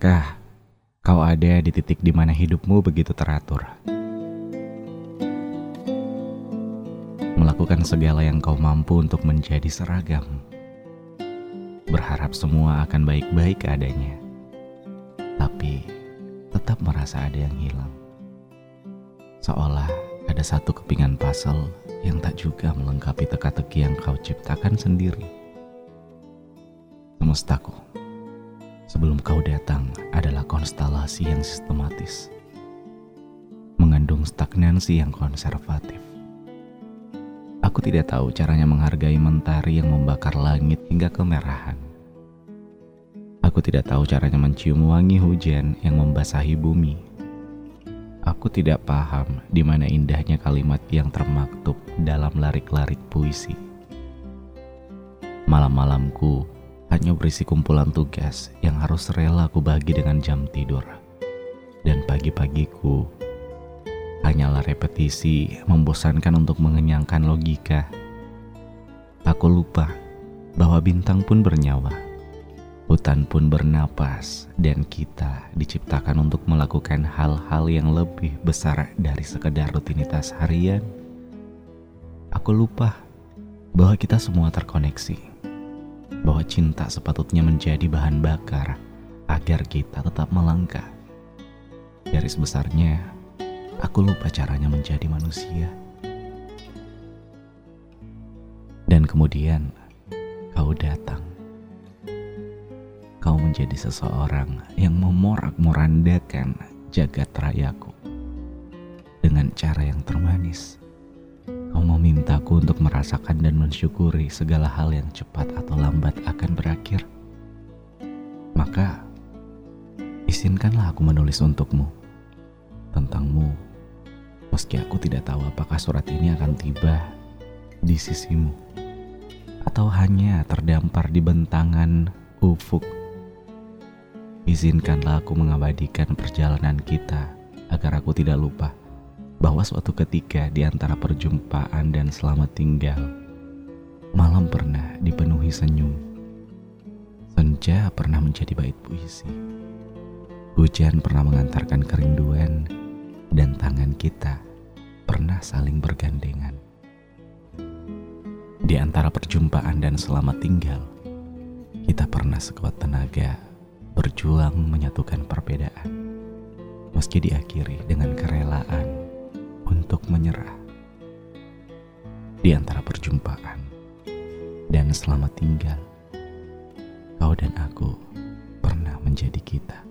Pernahkah kau ada di titik di mana hidupmu begitu teratur? Melakukan segala yang kau mampu untuk menjadi seragam. Berharap semua akan baik-baik adanya. Tapi tetap merasa ada yang hilang. Seolah ada satu kepingan puzzle yang tak juga melengkapi teka-teki yang kau ciptakan sendiri. Semestaku sebelum kau datang adalah konstelasi yang sistematis, mengandung stagnansi yang konservatif. Aku tidak tahu caranya menghargai mentari yang membakar langit hingga kemerahan. Aku tidak tahu caranya mencium wangi hujan yang membasahi bumi. Aku tidak paham di mana indahnya kalimat yang termaktub dalam larik-larik puisi. Malam-malamku hanya berisi kumpulan tugas yang harus rela aku bagi dengan jam tidur. Dan pagi-pagiku hanyalah repetisi membosankan untuk mengenyangkan logika. Aku lupa bahwa bintang pun bernyawa, hutan pun bernapas, dan kita diciptakan untuk melakukan hal-hal yang lebih besar dari sekedar rutinitas harian. Aku lupa bahwa kita semua terkoneksi bahwa cinta sepatutnya menjadi bahan bakar agar kita tetap melangkah. Garis besarnya, aku lupa caranya menjadi manusia. Dan kemudian kau datang. Kau menjadi seseorang yang memorak-morandakan jagat rayaku dengan cara yang termanis untuk merasakan dan mensyukuri segala hal yang cepat atau lambat akan berakhir. Maka, izinkanlah aku menulis untukmu, tentangmu, meski aku tidak tahu apakah surat ini akan tiba di sisimu, atau hanya terdampar di bentangan ufuk. Izinkanlah aku mengabadikan perjalanan kita agar aku tidak lupa bahwa suatu ketika di antara perjumpaan dan selamat tinggal, malam pernah dipenuhi senyum. Senja pernah menjadi bait puisi. Hujan pernah mengantarkan kerinduan dan tangan kita pernah saling bergandengan. Di antara perjumpaan dan selamat tinggal, kita pernah sekuat tenaga berjuang menyatukan perbedaan. Meski diakhiri dengan kerelaan untuk menyerah di antara perjumpaan dan selamat tinggal. Kau dan aku pernah menjadi kita.